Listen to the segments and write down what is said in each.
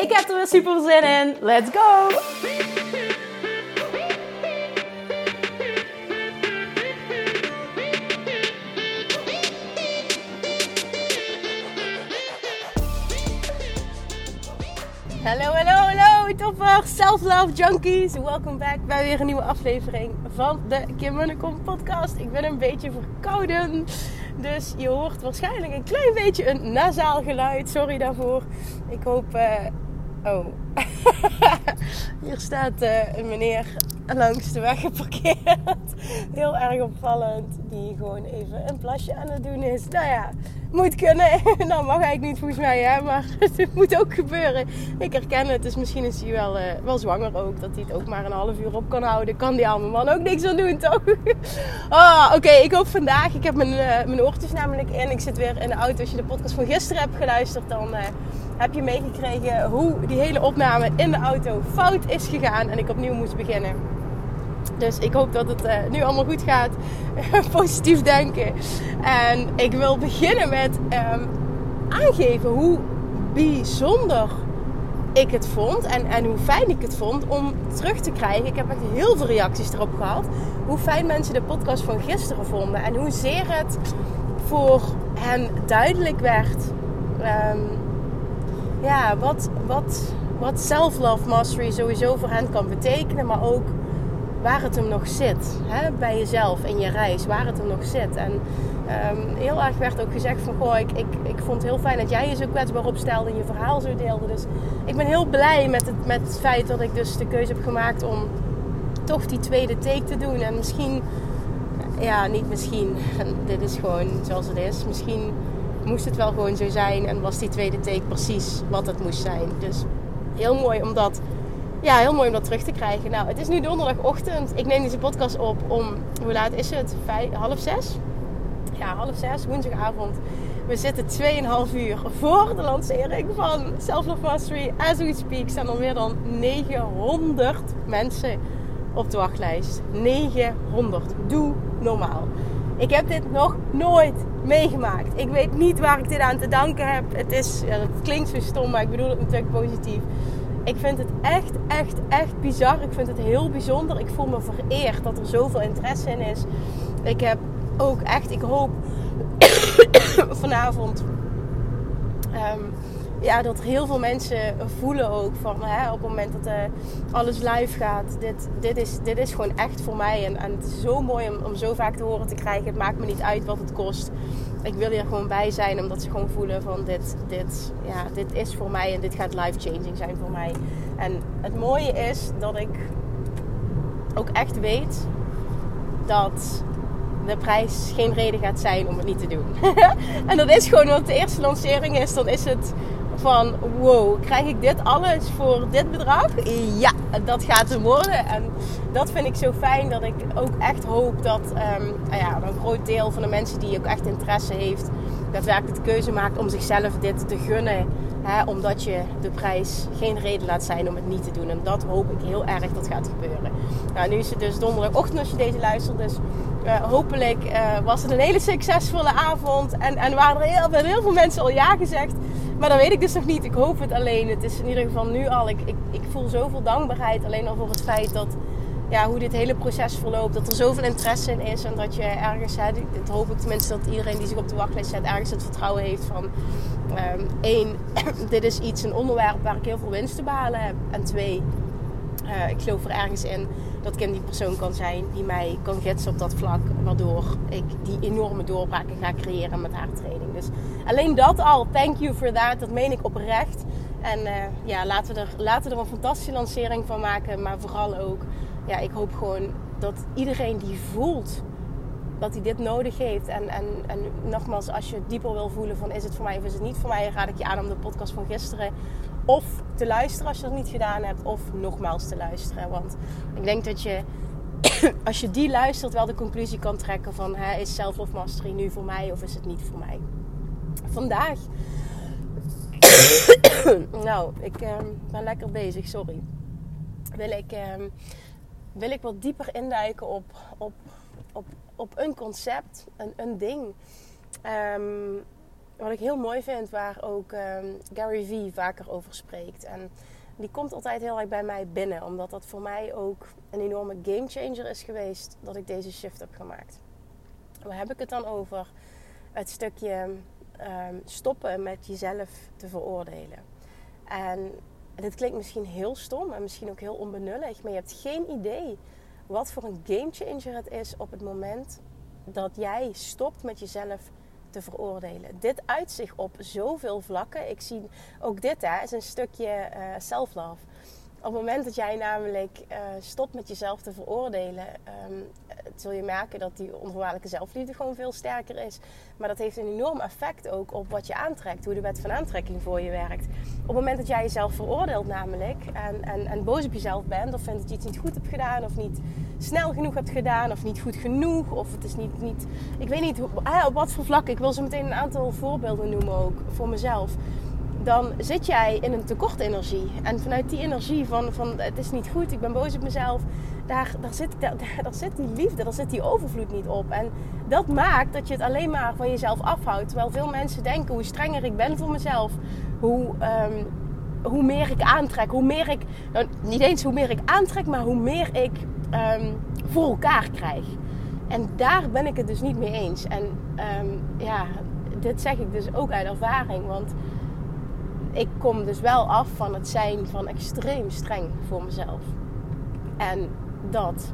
Ik heb er weer super zin in. Let's go! Hallo, hallo, hallo, toppers, self-love junkies. Welkom back bij weer een nieuwe aflevering van de Kim Munnekom podcast. Ik ben een beetje verkouden, dus je hoort waarschijnlijk een klein beetje een nasaal geluid. Sorry daarvoor. Ik hoop... Uh... Oh. Hier staat uh, een meneer langs de weg geparkeerd. Heel erg opvallend. Die gewoon even een plasje aan het doen is. Nou ja, moet kunnen. nou mag eigenlijk niet volgens mij, hè. Maar het moet ook gebeuren. Ik herken het. Dus misschien is hij wel, uh, wel zwanger ook. Dat hij het ook maar een half uur op kan houden. Kan die arme man ook niks aan doen, toch? oh, oké. Ik hoop vandaag. Ik heb mijn, uh, mijn oortjes namelijk in. Ik zit weer in de auto. Als je de podcast van gisteren hebt geluisterd, dan heb je meegekregen hoe die hele opname in de auto fout is gegaan. En ik opnieuw moest beginnen. Dus ik hoop dat het uh, nu allemaal goed gaat. Positief denken. En ik wil beginnen met um, aangeven hoe bijzonder ik het vond. En, en hoe fijn ik het vond om terug te krijgen. Ik heb echt heel veel reacties erop gehad. Hoe fijn mensen de podcast van gisteren vonden. En hoezeer het voor hen duidelijk werd. Um, ja, wat, wat, wat self-love mastery sowieso voor hen kan betekenen. Maar ook waar het hem nog zit. Hè? Bij jezelf in je reis, waar het hem nog zit. En um, heel erg werd ook gezegd van... Goh, ik, ik, ik vond het heel fijn dat jij je zo kwetsbaar opstelde en je verhaal zo deelde. Dus ik ben heel blij met het, met het feit dat ik dus de keuze heb gemaakt om toch die tweede take te doen. En misschien... Ja, niet misschien. dit is gewoon zoals het is. Misschien moest het wel gewoon zo zijn. En was die tweede take precies wat het moest zijn. Dus heel mooi om dat ja, heel mooi om dat terug te krijgen. Nou, het is nu donderdagochtend. Ik neem deze podcast op om, hoe laat is het? Half zes? Ja, half zes, woensdagavond. We zitten 2,5 uur voor de lancering van Self Love Mastery. As we speak staan er meer dan 900 mensen op de wachtlijst. 900. Doe normaal. Ik heb dit nog nooit meegemaakt. Ik weet niet waar ik dit aan te danken heb. Het, is, het klinkt zo stom, maar ik bedoel het natuurlijk positief. Ik vind het echt, echt, echt bizar. Ik vind het heel bijzonder. Ik voel me vereerd dat er zoveel interesse in is. Ik heb ook echt, ik hoop vanavond. Um, ja, dat heel veel mensen voelen ook van hè, op het moment dat uh, alles live gaat. Dit, dit, is, dit is gewoon echt voor mij. En, en het is zo mooi om, om zo vaak te horen te krijgen. Het maakt me niet uit wat het kost. Ik wil hier gewoon bij zijn omdat ze gewoon voelen van dit, dit, ja, dit is voor mij en dit gaat life changing zijn voor mij. En het mooie is dat ik ook echt weet dat de prijs geen reden gaat zijn om het niet te doen. en dat is gewoon, want de eerste lancering is, dan is het van wow, krijg ik dit alles voor dit bedrag? Ja, dat gaat hem worden. En dat vind ik zo fijn dat ik ook echt hoop dat um, ja, een groot deel van de mensen die ook echt interesse heeft, daadwerkelijk de keuze maakt om zichzelf dit te gunnen. Hè, omdat je de prijs geen reden laat zijn om het niet te doen. En dat hoop ik heel erg dat gaat gebeuren. Nou, nu is het dus donderdagochtend als je deze luistert. Dus uh, hopelijk uh, was het een hele succesvolle avond. En, en waren er heel, heel veel mensen al ja gezegd. Maar dat weet ik dus nog niet. Ik hoop het alleen. Het is in ieder geval nu al. Ik, ik, ik voel zoveel dankbaarheid alleen al voor het feit dat ja, hoe dit hele proces verloopt. Dat er zoveel interesse in is. En dat je ergens, hè, dat hoop ik tenminste dat iedereen die zich op de wachtlijst zet, ergens het vertrouwen heeft van. Um, één, dit is iets, een onderwerp waar ik heel veel winst te behalen heb. En twee, uh, ik geloof er ergens in dat ik die persoon kan zijn die mij kan gidsen op dat vlak. Waardoor ik die enorme doorbraken ga creëren met haar training. Dus alleen dat al, thank you for that. Dat meen ik oprecht. En uh, ja, laten we, er, laten we er een fantastische lancering van maken. Maar vooral ook, ja, ik hoop gewoon dat iedereen die voelt dat hij dit nodig heeft. En, en, en nogmaals, als je dieper wil voelen van is het voor mij of is het niet voor mij, raad ik je aan om de podcast van gisteren of te luisteren als je dat niet gedaan hebt, of nogmaals te luisteren. Want ik denk dat je, als je die luistert, wel de conclusie kan trekken van hè, is self-love mastery nu voor mij of is het niet voor mij. Vandaag, nou, ik uh, ben lekker bezig, sorry. Wil ik, uh, wil ik wat dieper induiken op, op, op, op een concept, een, een ding. Um, wat ik heel mooi vind, waar ook um, Gary Vee vaker over spreekt. En die komt altijd heel erg bij mij binnen, omdat dat voor mij ook een enorme gamechanger is geweest dat ik deze shift heb gemaakt. Waar heb ik het dan over? Het stukje um, stoppen met jezelf te veroordelen. En dit klinkt misschien heel stom en misschien ook heel onbenullig, maar je hebt geen idee wat voor een gamechanger het is op het moment dat jij stopt met jezelf te veroordelen. Dit uit zich op zoveel vlakken. Ik zie ook dit hè, is een stukje uh, self-love. Op het moment dat jij namelijk uh, stopt met jezelf te veroordelen, um, zul je merken dat die onvoorwaardelijke zelfliefde gewoon veel sterker is. Maar dat heeft een enorm effect ook op wat je aantrekt, hoe de wet van aantrekking voor je werkt. Op het moment dat jij jezelf veroordeelt namelijk en, en, en boos op jezelf bent of vindt dat je iets niet goed hebt gedaan of niet snel genoeg hebt gedaan of niet goed genoeg of het is niet, niet ik weet niet op wat voor vlak. Ik wil zo meteen een aantal voorbeelden noemen ook voor mezelf dan zit jij in een tekort energie. En vanuit die energie van, van het is niet goed, ik ben boos op mezelf, daar, daar, zit, daar, daar zit die liefde, daar zit die overvloed niet op. En dat maakt dat je het alleen maar van jezelf afhoudt. Terwijl veel mensen denken, hoe strenger ik ben voor mezelf, hoe, um, hoe meer ik aantrek, hoe meer ik, nou, niet eens hoe meer ik aantrek, maar hoe meer ik um, voor elkaar krijg. En daar ben ik het dus niet mee eens. En um, ja, dit zeg ik dus ook uit ervaring, want ik kom dus wel af van het zijn van extreem streng voor mezelf. En dat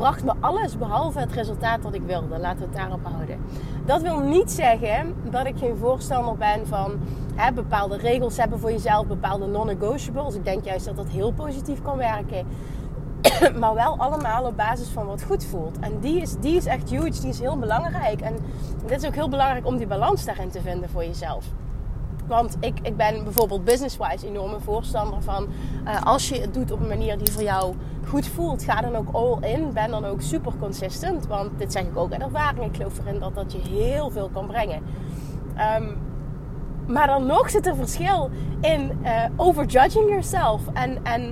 bracht me alles behalve het resultaat dat ik wilde. Laten we het daarop houden. Dat wil niet zeggen dat ik geen voorstander ben van hè, bepaalde regels hebben voor jezelf, bepaalde non-negotiables. Ik denk juist dat dat heel positief kan werken. maar wel allemaal op basis van wat goed voelt. En die is, die is echt huge, die is heel belangrijk. En dit is ook heel belangrijk om die balans daarin te vinden voor jezelf. Want ik, ik ben bijvoorbeeld business-wise enorme voorstander van... Uh, als je het doet op een manier die voor jou goed voelt, ga dan ook all in. Ben dan ook super consistent. Want dit zeg ik ook uit ervaring. Ik geloof erin dat dat je heel veel kan brengen. Um, maar dan nog zit er verschil in uh, overjudging yourself. En, en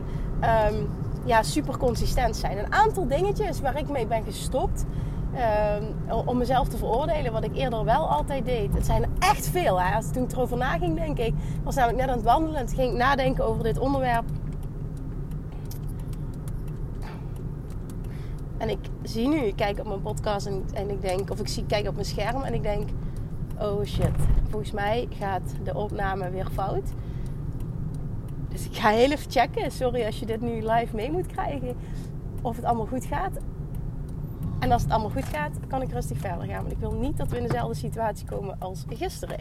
um, ja, super consistent zijn. Een aantal dingetjes waar ik mee ben gestopt. Uh, om mezelf te veroordelen, wat ik eerder wel altijd deed. Het zijn er echt veel. Hè? Als toen ik erover na ging denk ik was namelijk net aan het wandelen. En ging ik nadenken over dit onderwerp. En ik zie nu, ik kijk op mijn podcast en, en ik denk, of ik zie, kijk op mijn scherm en ik denk, oh shit, volgens mij gaat de opname weer fout. Dus ik ga heel even checken. Sorry als je dit nu live mee moet krijgen. Of het allemaal goed gaat. En als het allemaal goed gaat, kan ik rustig verder gaan. Want ik wil niet dat we in dezelfde situatie komen als gisteren.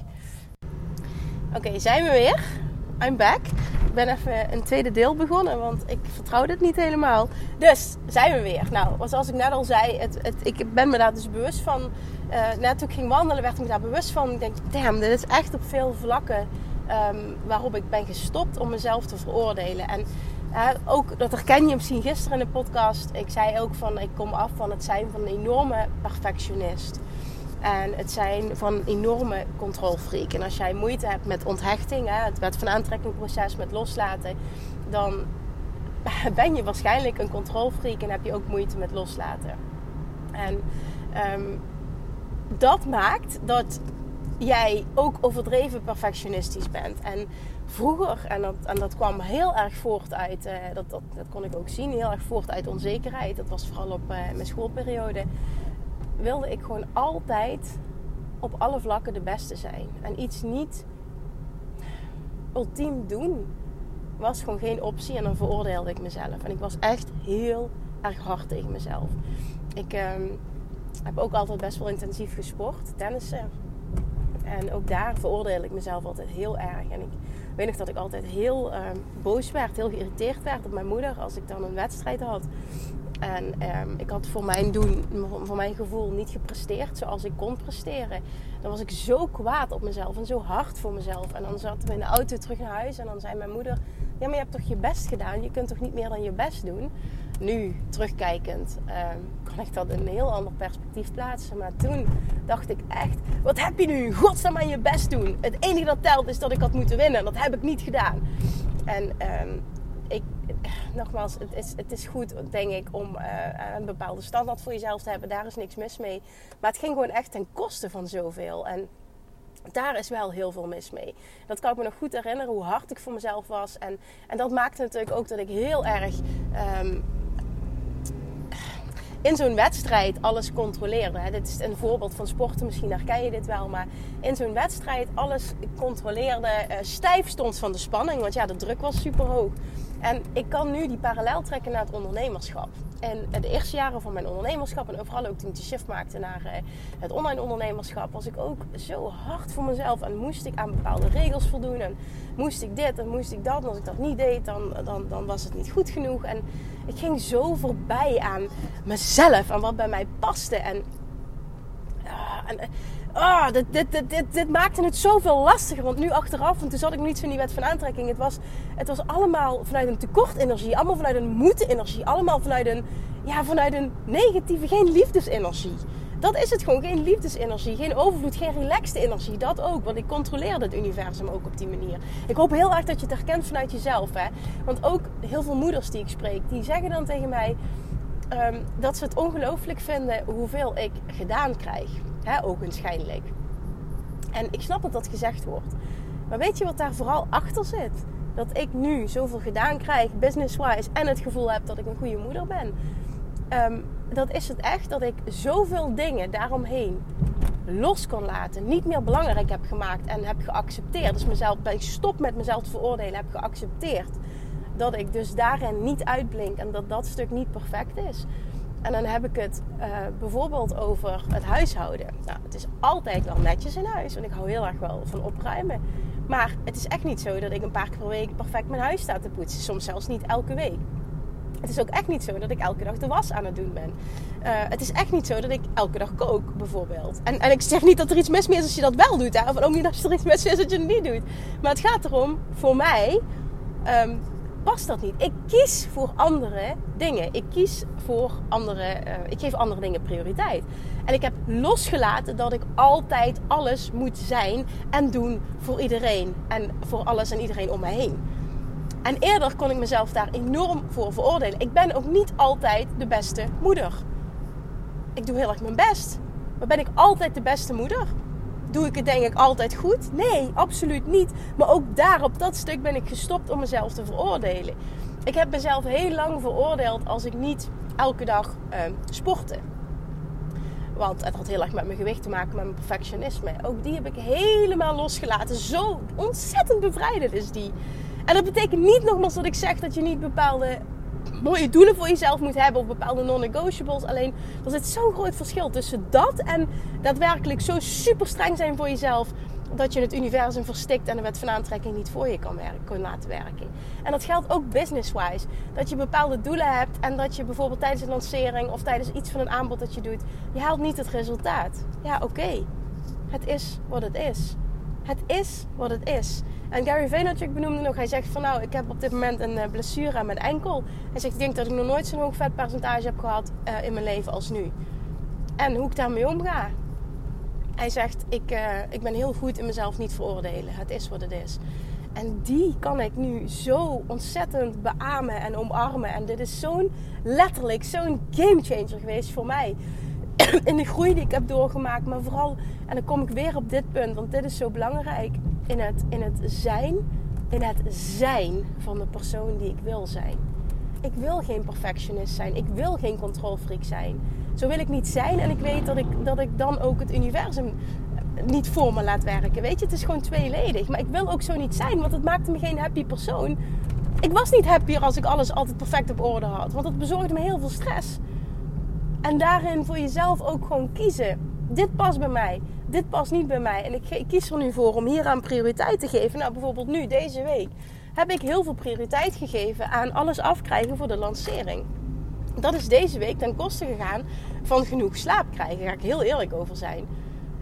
Oké, zijn we weer? I'm back. Ik ben even een tweede deel begonnen, want ik vertrouw dit niet helemaal. Dus zijn we weer. Nou, zoals ik net al zei, het, het, ik ben me daar dus bewust van. Uh, net toen ik ging wandelen, werd ik me daar bewust van. Ik denk, damn, dit is echt op veel vlakken um, waarop ik ben gestopt om mezelf te veroordelen. En ook, dat herken je misschien gisteren in de podcast. Ik zei ook van, ik kom af van het zijn van een enorme perfectionist. En het zijn van een enorme controlfreak. En als jij moeite hebt met onthechting, hè, het wet van aantrekkingproces, met loslaten, dan ben je waarschijnlijk een controlfreak en heb je ook moeite met loslaten. En um, dat maakt dat jij ook overdreven perfectionistisch bent. En vroeger, en dat, en dat kwam heel erg voort uit, uh, dat, dat, dat kon ik ook zien, heel erg voort uit onzekerheid. Dat was vooral op uh, mijn schoolperiode. Wilde ik gewoon altijd op alle vlakken de beste zijn. En iets niet ultiem doen was gewoon geen optie. En dan veroordeelde ik mezelf. En ik was echt heel erg hard tegen mezelf. Ik uh, heb ook altijd best wel intensief gesport. Tennissen, en ook daar veroordeel ik mezelf altijd heel erg. En ik weet nog dat ik altijd heel uh, boos werd, heel geïrriteerd werd op mijn moeder als ik dan een wedstrijd had. En um, ik had voor mijn doen, voor mijn gevoel, niet gepresteerd zoals ik kon presteren. Dan was ik zo kwaad op mezelf en zo hard voor mezelf. En dan zaten we in de auto terug naar huis en dan zei mijn moeder: Ja, maar je hebt toch je best gedaan? Je kunt toch niet meer dan je best doen? Nu, terugkijkend, um, kan ik dat in een heel ander perspectief plaatsen. Maar toen dacht ik echt: Wat heb je nu? Godsnaam aan je best doen. Het enige dat telt is dat ik had moeten winnen. Dat heb ik niet gedaan. En um, ik, nogmaals, het is, het is goed, denk ik, om uh, een bepaalde standaard voor jezelf te hebben. Daar is niks mis mee. Maar het ging gewoon echt ten koste van zoveel. En daar is wel heel veel mis mee. Dat kan ik me nog goed herinneren, hoe hard ik voor mezelf was. En, en dat maakte natuurlijk ook dat ik heel erg... Um, in zo'n wedstrijd alles controleerde. Dit is een voorbeeld van sporten, misschien herken je dit wel. Maar in zo'n wedstrijd alles controleerde, uh, stijf stond van de spanning. Want ja, de druk was super hoog. En ik kan nu die parallel trekken naar het ondernemerschap. En de eerste jaren van mijn ondernemerschap en overal ook toen ik de shift maakte naar eh, het online ondernemerschap, was ik ook zo hard voor mezelf en moest ik aan bepaalde regels voldoen. En moest ik dit en moest ik dat. En als ik dat niet deed, dan, dan, dan was het niet goed genoeg. En ik ging zo voorbij aan mezelf en wat bij mij paste. En, uh, en oh, dit, dit, dit, dit, maakte het zoveel lastiger. Want nu achteraf, want toen zat ik niet zo in die wet van aantrekking. Het was, het was allemaal vanuit een tekortenergie. Allemaal vanuit een moeten-energie. Allemaal vanuit een, ja, vanuit een negatieve, geen liefdesenergie. Dat is het gewoon. Geen liefdesenergie, geen overvloed, geen relaxed energie. Dat ook. Want ik controleerde het universum ook op die manier. Ik hoop heel erg dat je het herkent vanuit jezelf. Hè? Want ook heel veel moeders die ik spreek, die zeggen dan tegen mij... Um, dat ze het ongelooflijk vinden hoeveel ik gedaan krijg. Hè, ogenschijnlijk. En ik snap dat dat gezegd wordt. Maar weet je wat daar vooral achter zit? Dat ik nu zoveel gedaan krijg, business-wise, en het gevoel heb dat ik een goede moeder ben. Um, dat is het echt dat ik zoveel dingen daaromheen los kon laten, niet meer belangrijk heb gemaakt en heb geaccepteerd. Dus mezelf, ik stop met mezelf te veroordelen, heb geaccepteerd. Dat ik dus daarin niet uitblink en dat dat stuk niet perfect is. En dan heb ik het uh, bijvoorbeeld over het huishouden. Nou, het is altijd wel netjes in huis, want ik hou heel erg wel van opruimen. Maar het is echt niet zo dat ik een paar keer per week perfect mijn huis sta te poetsen. Soms zelfs niet elke week. Het is ook echt niet zo dat ik elke dag de was aan het doen ben. Uh, het is echt niet zo dat ik elke dag kook, bijvoorbeeld. En, en ik zeg niet dat er iets mis mee is als je dat wel doet. Hè? Of ook niet als er iets mis is dat je het niet doet. Maar het gaat erom, voor mij, um, past dat niet. Ik kies voor andere dingen. Ik kies voor andere. Uh, ik geef andere dingen prioriteit. En ik heb losgelaten dat ik altijd alles moet zijn en doen voor iedereen. En voor alles en iedereen om me heen. En eerder kon ik mezelf daar enorm voor veroordelen. Ik ben ook niet altijd de beste moeder. Ik doe heel erg mijn best. Maar ben ik altijd de beste moeder? Doe ik het denk ik altijd goed? Nee, absoluut niet. Maar ook daar op dat stuk ben ik gestopt om mezelf te veroordelen. Ik heb mezelf heel lang veroordeeld als ik niet elke dag uh, sportte. Want het had heel erg met mijn gewicht te maken, met mijn perfectionisme. Ook die heb ik helemaal losgelaten. Zo ontzettend bevrijdend is die. En dat betekent niet nogmaals dat ik zeg dat je niet bepaalde mooie doelen voor jezelf moet hebben of bepaalde non-negotiables. Alleen er zit zo'n groot verschil tussen dat en daadwerkelijk zo super streng zijn voor jezelf dat je het universum verstikt en de wet van aantrekking niet voor je kan, werken, kan laten werken. En dat geldt ook business-wise. Dat je bepaalde doelen hebt en dat je bijvoorbeeld tijdens een lancering of tijdens iets van een aanbod dat je doet, je haalt niet het resultaat. Ja, oké. Het is wat het is. Het is wat het is. En Gary Vaynerchuk benoemde nog, hij zegt van nou, ik heb op dit moment een eh, blessure aan mijn enkel. Hij zegt, ik denk dat ik nog nooit zo'n hoog vetpercentage heb gehad uh, in mijn leven als nu. En hoe ik daarmee omga. Hij zegt, ik, uh, ik ben heel goed in mezelf niet veroordelen. Het is wat het is. En die kan ik nu zo ontzettend beamen en omarmen. En dit is zo'n letterlijk zo'n game changer geweest voor mij. In de groei die ik heb doorgemaakt. Maar vooral, en dan kom ik weer op dit punt, want dit is zo belangrijk in het, in het zijn, in het zijn van de persoon die ik wil zijn. Ik wil geen perfectionist zijn. Ik wil geen controlfreak zijn. Zo wil ik niet zijn en ik weet dat ik, dat ik dan ook het universum niet voor me laat werken. Weet je, het is gewoon tweeledig. Maar ik wil ook zo niet zijn, want het maakte me geen happy persoon. Ik was niet happier als ik alles altijd perfect op orde had. Want dat bezorgde me heel veel stress. En daarin voor jezelf ook gewoon kiezen. Dit past bij mij. dit past niet bij mij. En ik, kies er nu voor om hier aan prioriteit te geven. Nou, bijvoorbeeld nu, deze week, heb ik heel veel prioriteit gegeven aan alles afkrijgen voor de lancering. Dat is deze week ten koste gegaan van genoeg slaap krijgen. Daar ga ik heel eerlijk over zijn.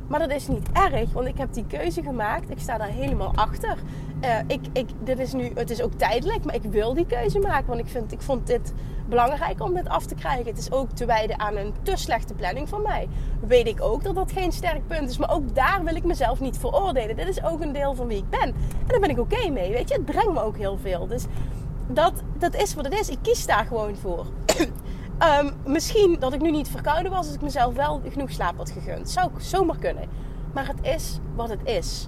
Maar dat is niet erg, want ik heb die keuze gemaakt. Ik sta daar helemaal achter. Uh, ik, ik, dit is nu, het is ook tijdelijk, maar ik wil die keuze maken. Want ik, vind, ik vond dit belangrijk om dit af te krijgen. Het is ook te wijden aan een te slechte planning van mij. Weet ik ook dat dat geen sterk punt is. Maar ook daar wil ik mezelf niet veroordelen. Dit is ook een deel van wie ik ben. En daar ben ik oké mee. Weet je, het brengt me ook heel veel. Dus dat, dat is wat het is. Ik kies daar gewoon voor. Um, misschien dat ik nu niet verkouden was als ik mezelf wel genoeg slaap had gegund. Zou zomaar kunnen. Maar het is wat het is.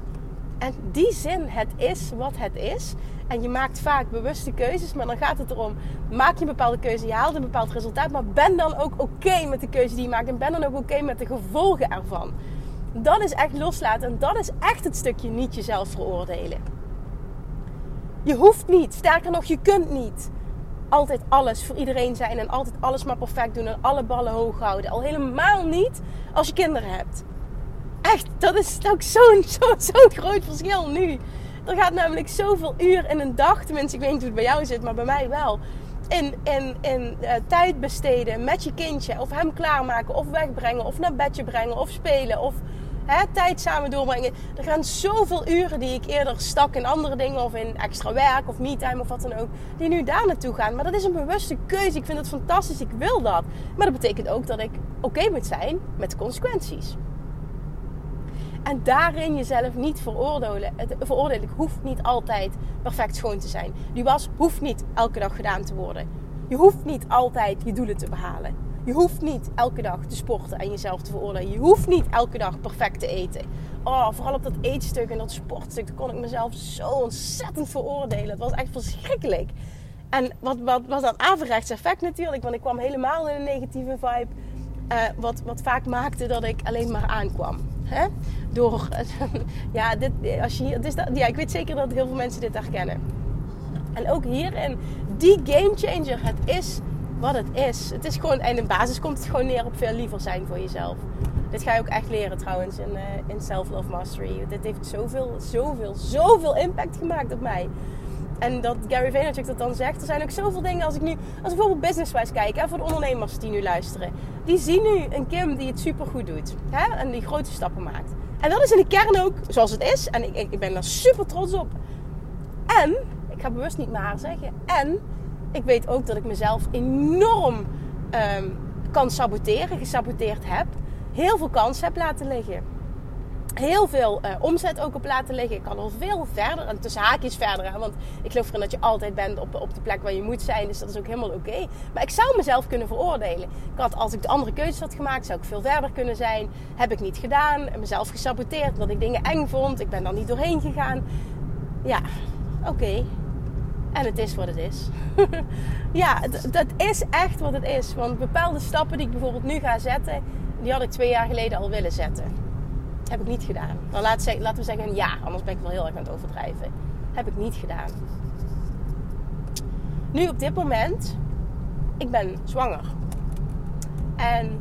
En die zin, het is wat het is. En je maakt vaak bewuste keuzes, maar dan gaat het erom: maak je een bepaalde keuze, je haalt een bepaald resultaat, maar ben dan ook oké met de keuze die je maakt en ben dan ook oké met de gevolgen ervan. Dat is echt loslaten en dat is echt het stukje niet jezelf veroordelen. Je hoeft niet, sterker nog, je kunt niet altijd alles voor iedereen zijn en altijd alles maar perfect doen en alle ballen hoog houden. Al helemaal niet als je kinderen hebt. Echt, dat is ook zo'n zo, zo groot verschil nu. Er gaat namelijk zoveel uur in een dag, tenminste ik weet niet hoe het bij jou zit, maar bij mij wel. In, in, in uh, tijd besteden met je kindje. Of hem klaarmaken, of wegbrengen, of naar bedje brengen, of spelen, of hè, tijd samen doorbrengen. Er gaan zoveel uren die ik eerder stak in andere dingen of in extra werk of me-time of wat dan ook, die nu daar naartoe gaan. Maar dat is een bewuste keuze. Ik vind het fantastisch. Ik wil dat. Maar dat betekent ook dat ik oké moet zijn met de consequenties. En daarin jezelf niet veroordelen. Veroordelen. Ik hoef niet altijd perfect schoon te zijn. Die was hoeft niet elke dag gedaan te worden. Je hoeft niet altijd je doelen te behalen. Je hoeft niet elke dag te sporten en jezelf te veroordelen. Je hoeft niet elke dag perfect te eten. Oh, vooral op dat eetstuk en dat sportstuk, kon ik mezelf zo ontzettend veroordelen. Het was echt verschrikkelijk. En wat, wat was dan averechts effect natuurlijk, want ik kwam helemaal in een negatieve vibe. Uh, wat, wat vaak maakte dat ik alleen maar aankwam. Hè? Door, ja, dit, als je dit is ja, ik weet zeker dat heel veel mensen dit herkennen. En ook hierin, die game changer, het is wat het is. Het is gewoon, en in basis komt het gewoon neer op veel liever zijn voor jezelf. Dit ga je ook echt leren trouwens in, uh, in Self-Love Mastery. Dit heeft zoveel, zoveel, zoveel impact gemaakt op mij. En dat Gary Vaynerchuk dat dan zegt. Er zijn ook zoveel dingen als ik nu, als ik bijvoorbeeld business-wise kijk, hè, voor de ondernemers die nu luisteren. Die zien nu een Kim die het super goed doet. Hè, en die grote stappen maakt. En dat is in de kern ook zoals het is. En ik, ik ben daar super trots op. En, ik ga bewust niet maar zeggen. En ik weet ook dat ik mezelf enorm um, kan saboteren, gesaboteerd heb. Heel veel kansen heb laten liggen. Heel veel uh, omzet ook op laten liggen. Ik kan al veel verder, en tussen haakjes verder. Hè, want ik geloof erin dat je altijd bent op, op de plek waar je moet zijn. Dus dat is ook helemaal oké. Maar ik zou mezelf kunnen veroordelen. Ik had, als ik de andere keuzes had gemaakt, zou ik veel verder kunnen zijn. Heb ik niet gedaan. Mezelf gesaboteerd omdat ik dingen eng vond. Ik ben dan niet doorheen gegaan. Ja, oké. En het is wat het is. ja, dat is echt wat het is. Want bepaalde stappen die ik bijvoorbeeld nu ga zetten, die had ik twee jaar geleden al willen zetten. Heb ik niet gedaan. Dan laten we zeggen ja, anders ben ik wel heel erg aan het overdrijven. Heb ik niet gedaan. Nu op dit moment, ik ben zwanger. En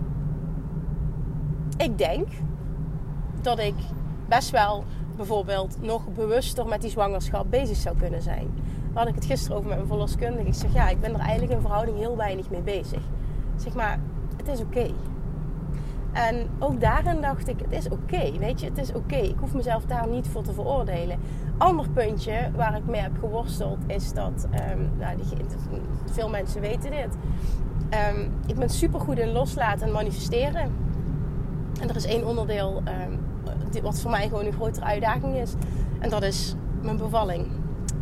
ik denk dat ik best wel bijvoorbeeld nog bewuster met die zwangerschap bezig zou kunnen zijn had ik het gisteren over met mijn verloskundige. Ik zeg, ja, ik ben er eigenlijk in verhouding heel weinig mee bezig. Zeg maar, het is oké. En ook daarin dacht ik, het is oké, weet je, het is oké. Ik hoef mezelf daar niet voor te veroordelen. Ander puntje waar ik mee heb geworsteld is dat, um, nou, die, veel mensen weten dit. Um, ik ben super goed in loslaten en manifesteren. En er is één onderdeel um, wat voor mij gewoon een grotere uitdaging is. En dat is mijn bevalling.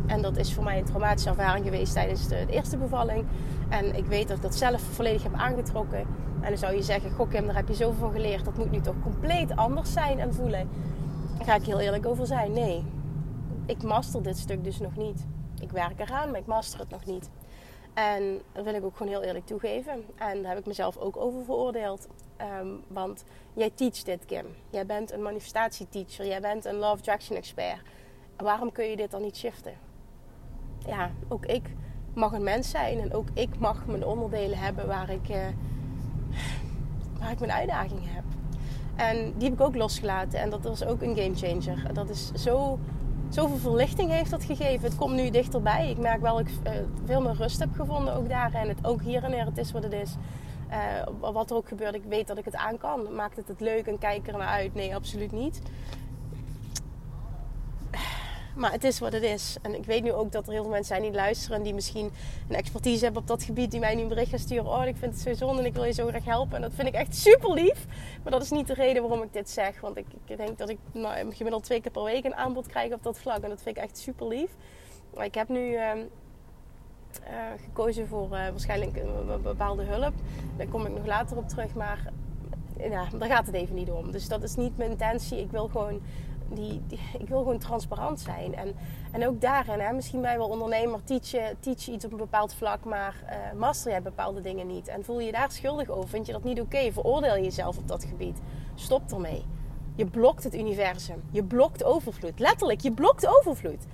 En dat is voor mij een traumatische ervaring geweest tijdens de, eerste bevalling. En ik weet dat ik dat zelf volledig heb aangetrokken. En dan zou je zeggen, goh Kim, daar heb je zoveel van geleerd. Dat moet nu toch compleet anders zijn en voelen. Daar ga ik heel eerlijk over zijn. Nee, ik master dit stuk dus nog niet. Ik werk eraan, maar ik master het nog niet. En dat wil ik ook gewoon heel eerlijk toegeven. En daar heb ik mezelf ook over veroordeeld. Ehm, want jij teach dit, Kim. Jij bent een manifestatieteacher. Jij bent een Love Attraction expert. Waarom kun je dit dan niet shiften? Ja, ook ik mag een mens zijn. En ook ik mag mijn onderdelen hebben waar ik, uh, waar ik mijn uitdaging heb. En die heb ik ook losgelaten. En dat was ook een game changer. Dat is zo, zoveel verlichting heeft dat gegeven. Het komt nu dichterbij. Ik merk wel dat ik uh, veel meer rust heb gevonden ook daar. En het ook hier en er, het is wat het is. Uh, wat er ook gebeurt, ik weet dat ik het aan kan. Maakt het het leuk en kijk er naar uit? Nee, absoluut niet. Maar het is wat het is. En ik weet nu ook dat er heel veel mensen zijn die luisteren. En die misschien een expertise hebben op dat gebied. Die mij nu een bericht gaan sturen. Oh, ik vind het zo zonde en ik wil je zo graag helpen. En dat vind ik echt super lief. Maar dat is niet de reden waarom ik dit zeg. Want ik, ik denk dat ik nou, gemiddeld twee keer per week een aanbod krijg op dat vlak. En dat vind ik echt super lief. Maar ik heb nu... Uh, uh, gekozen voor uh, waarschijnlijk een bepaalde hulp. Daar kom ik nog later op terug. Maar ja, daar gaat het even niet om. Dus dat is niet mijn intentie. Ik wil gewoon die, ik wil gewoon transparant zijn. En, en ook daarin, hè, misschien ben je wel ondernemer, teach je, teach iets op een bepaald vlak, maar uh, master jij bepaalde dingen niet. En voel je je daar schuldig over, vind je dat niet oké, veroordeel jezelf op dat gebied. Stop ermee. Je blokt het universum. Je blokt overvloed. Letterlijk, je blokt overvloed.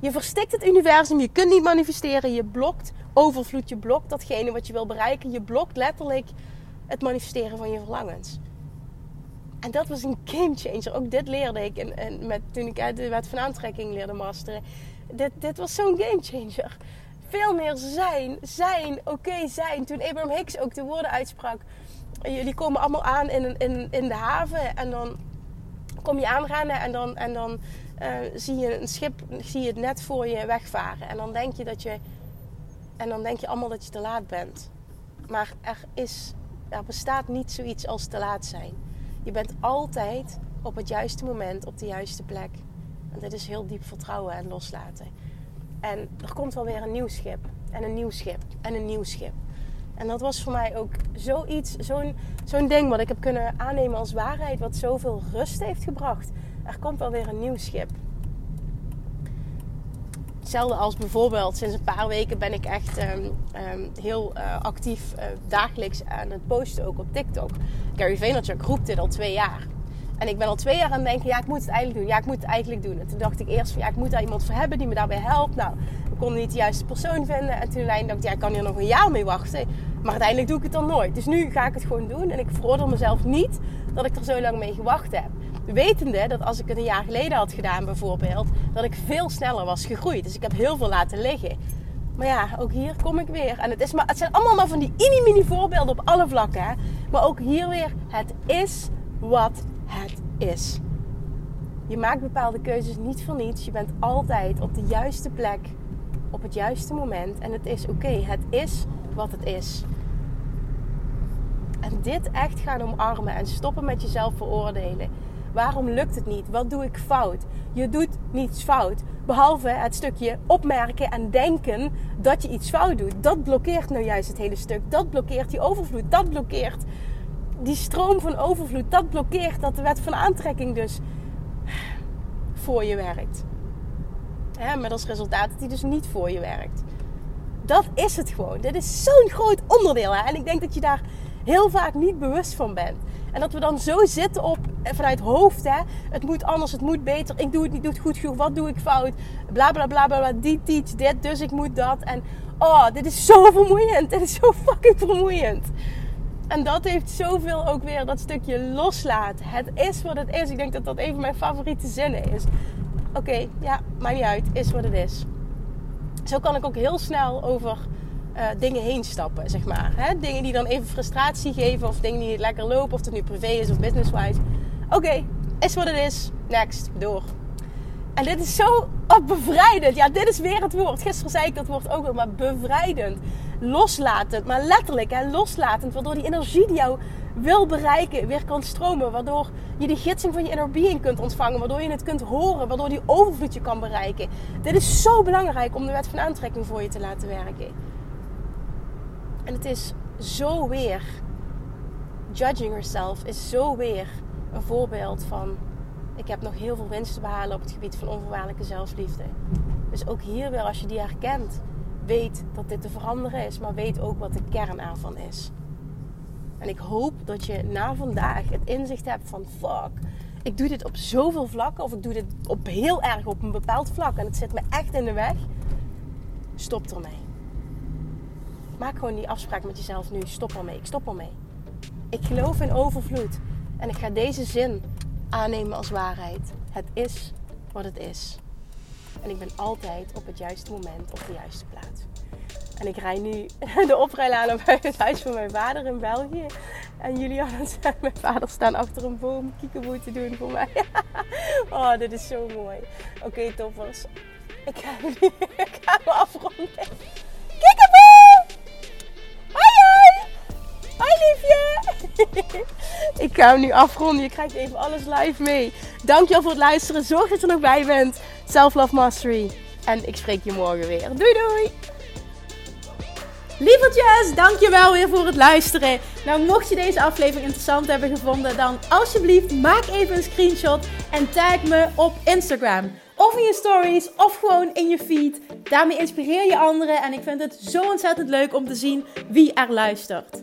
Je verstikt het universum. Je kunt niet manifesteren. Je blokt overvloed. Je blokt datgene wat je wil bereiken. Je blokt letterlijk het manifesteren van je verlangens. En dat was een game changer. Ook dit leerde ik en, en met, toen ik uit de wet van aantrekking leerde masteren. Dit, dit was zo'n game changer. Veel meer zijn, zijn, oké zijn. Toen Abraham Hicks ook de woorden uitsprak. Jullie komen allemaal aan in, in, in de haven en dan kom je aanrennen en dan, en dan uh, zie je een schip, zie je het net voor je wegvaren. En dan denk je dat je, en dan denk je allemaal dat je te laat bent. Maar er is, er bestaat niet zoiets als te laat zijn. Je bent altijd op het juiste moment op de juiste plek. En dit is heel diep vertrouwen en loslaten. En er komt wel weer een nieuw schip. En een nieuw schip. En een nieuw schip. En dat was voor mij ook zoiets, zo'n zo'n ding wat ik heb kunnen aannemen als waarheid. Wat zoveel rust heeft gebracht. Er komt wel weer een nieuw schip. Hetzelfde als bijvoorbeeld sinds een paar weken ben ik echt um, um, heel uh, actief uh, dagelijks aan het posten ook op TikTok. Gary Vaynerchuk roept dit al twee jaar. En ik ben al twee jaar aan het denken, ja ik moet het eigenlijk doen. Ja ik moet het eigenlijk doen. En toen dacht ik eerst van ja ik moet daar iemand voor hebben die me daarbij helpt. Nou we konden niet de juiste persoon vinden. En toen dacht ik ja ik kan hier nog een jaar mee wachten. Maar uiteindelijk doe ik het dan nooit. Dus nu ga ik het gewoon doen. En ik veroordeel mezelf niet dat ik er zo lang mee gewacht heb. Wetende dat als ik het een jaar geleden had gedaan bijvoorbeeld, dat ik veel sneller was gegroeid. Dus ik heb heel veel laten liggen. Maar ja, ook hier kom ik weer. En het, is maar, het zijn allemaal maar van die mini-mini voorbeelden op alle vlakken. Maar ook hier weer, het is wat het is. Je maakt bepaalde keuzes niet voor niets. Je bent altijd op de juiste plek, op het juiste moment. En het is oké, het is wat het is. En dit echt gaan omarmen en stoppen met jezelf veroordelen. Waarom lukt het niet? Wat doe ik fout? Je doet niets fout. Behalve het stukje opmerken en denken dat je iets fout doet. Dat blokkeert nou juist het hele stuk. Dat blokkeert die overvloed. Dat blokkeert die stroom van overvloed. Dat blokkeert dat de wet van aantrekking dus voor je werkt. Hè, met als resultaat dat die dus niet voor je werkt. Dat is het gewoon. Dit is zo'n groot onderdeel. Hè? En ik denk dat je daar heel vaak niet bewust van bent. En dat we dan zo zitten op vanuit hoofd, hè. Het moet anders, het moet beter. Ik doe het niet, doe het goed genoeg. Wat doe ik fout? Bla bla bla bla. die teach dit, dus ik moet dat. En oh, dit is zo vermoeiend. Dit is zo fucking vermoeiend. En dat heeft zoveel ook weer dat stukje loslaten. Het is wat het is. Ik denk dat dat een van mijn favoriete zinnen is. Oké, ja, maakt niet uit. Is wat het is. Zo kan ik ook heel snel over uh, dingen heen stappen, zeg maar. Hè? Dingen die dan even frustratie geven of dingen die niet lekker lopen, of het nu privé is of business-wise. Oké, is wat het is. Next, door. En dit is zo bevrijdend. Ja, dit is weer het woord. Gisteren zei ik dat woord ook wel, maar bevrijdend. Loslatend, maar letterlijk hè, loslatend. Waardoor die energie die jou wil bereiken weer kan stromen. Waardoor je die gidsing van je inner being kunt ontvangen. Waardoor je het kunt horen. Waardoor die overvloed je kan bereiken. Dit is zo belangrijk om de wet van aantrekking voor je te laten werken. En het is zo weer, judging yourself is zo weer een voorbeeld van, ik heb nog heel veel winst te behalen op het gebied van onvoorwaardelijke zelfliefde. Dus ook hier weer, als je die herkent, weet dat dit te veranderen is, maar weet ook wat de kern ervan is. En ik hoop dat je na vandaag het inzicht hebt van fuck, ik doe dit op zoveel vlakken of ik doe dit op heel erg op een bepaald vlak en het zit me echt in de weg. Stop ermee. Maak gewoon die afspraak met jezelf nu. Stop ermee. Ik stop ermee. Ik geloof in overvloed. En ik ga deze zin aannemen als waarheid. Het is wat het is. En ik ben altijd op het juiste moment op de juiste plaats. En ik rij nu de oprijlaan bij het huis van mijn vader in België. En Julian en mijn vader staan achter een boom kiekeboe te doen voor mij. Oh, dit is zo mooi. Oké, toppers. Ik ga, ik ga me afronden. Ik ga hem nu afronden. Je krijgt even alles live mee. Dankjewel voor het luisteren. Zorg dat je er nog bij bent. Self Love Mastery. En ik spreek je morgen weer. Doei doei! Lievertjes, dankjewel weer voor het luisteren. Nou, mocht je deze aflevering interessant hebben gevonden, dan alsjeblieft maak even een screenshot en tag me op Instagram. Of in je stories, of gewoon in je feed. Daarmee inspireer je anderen en ik vind het zo ontzettend leuk om te zien wie er luistert.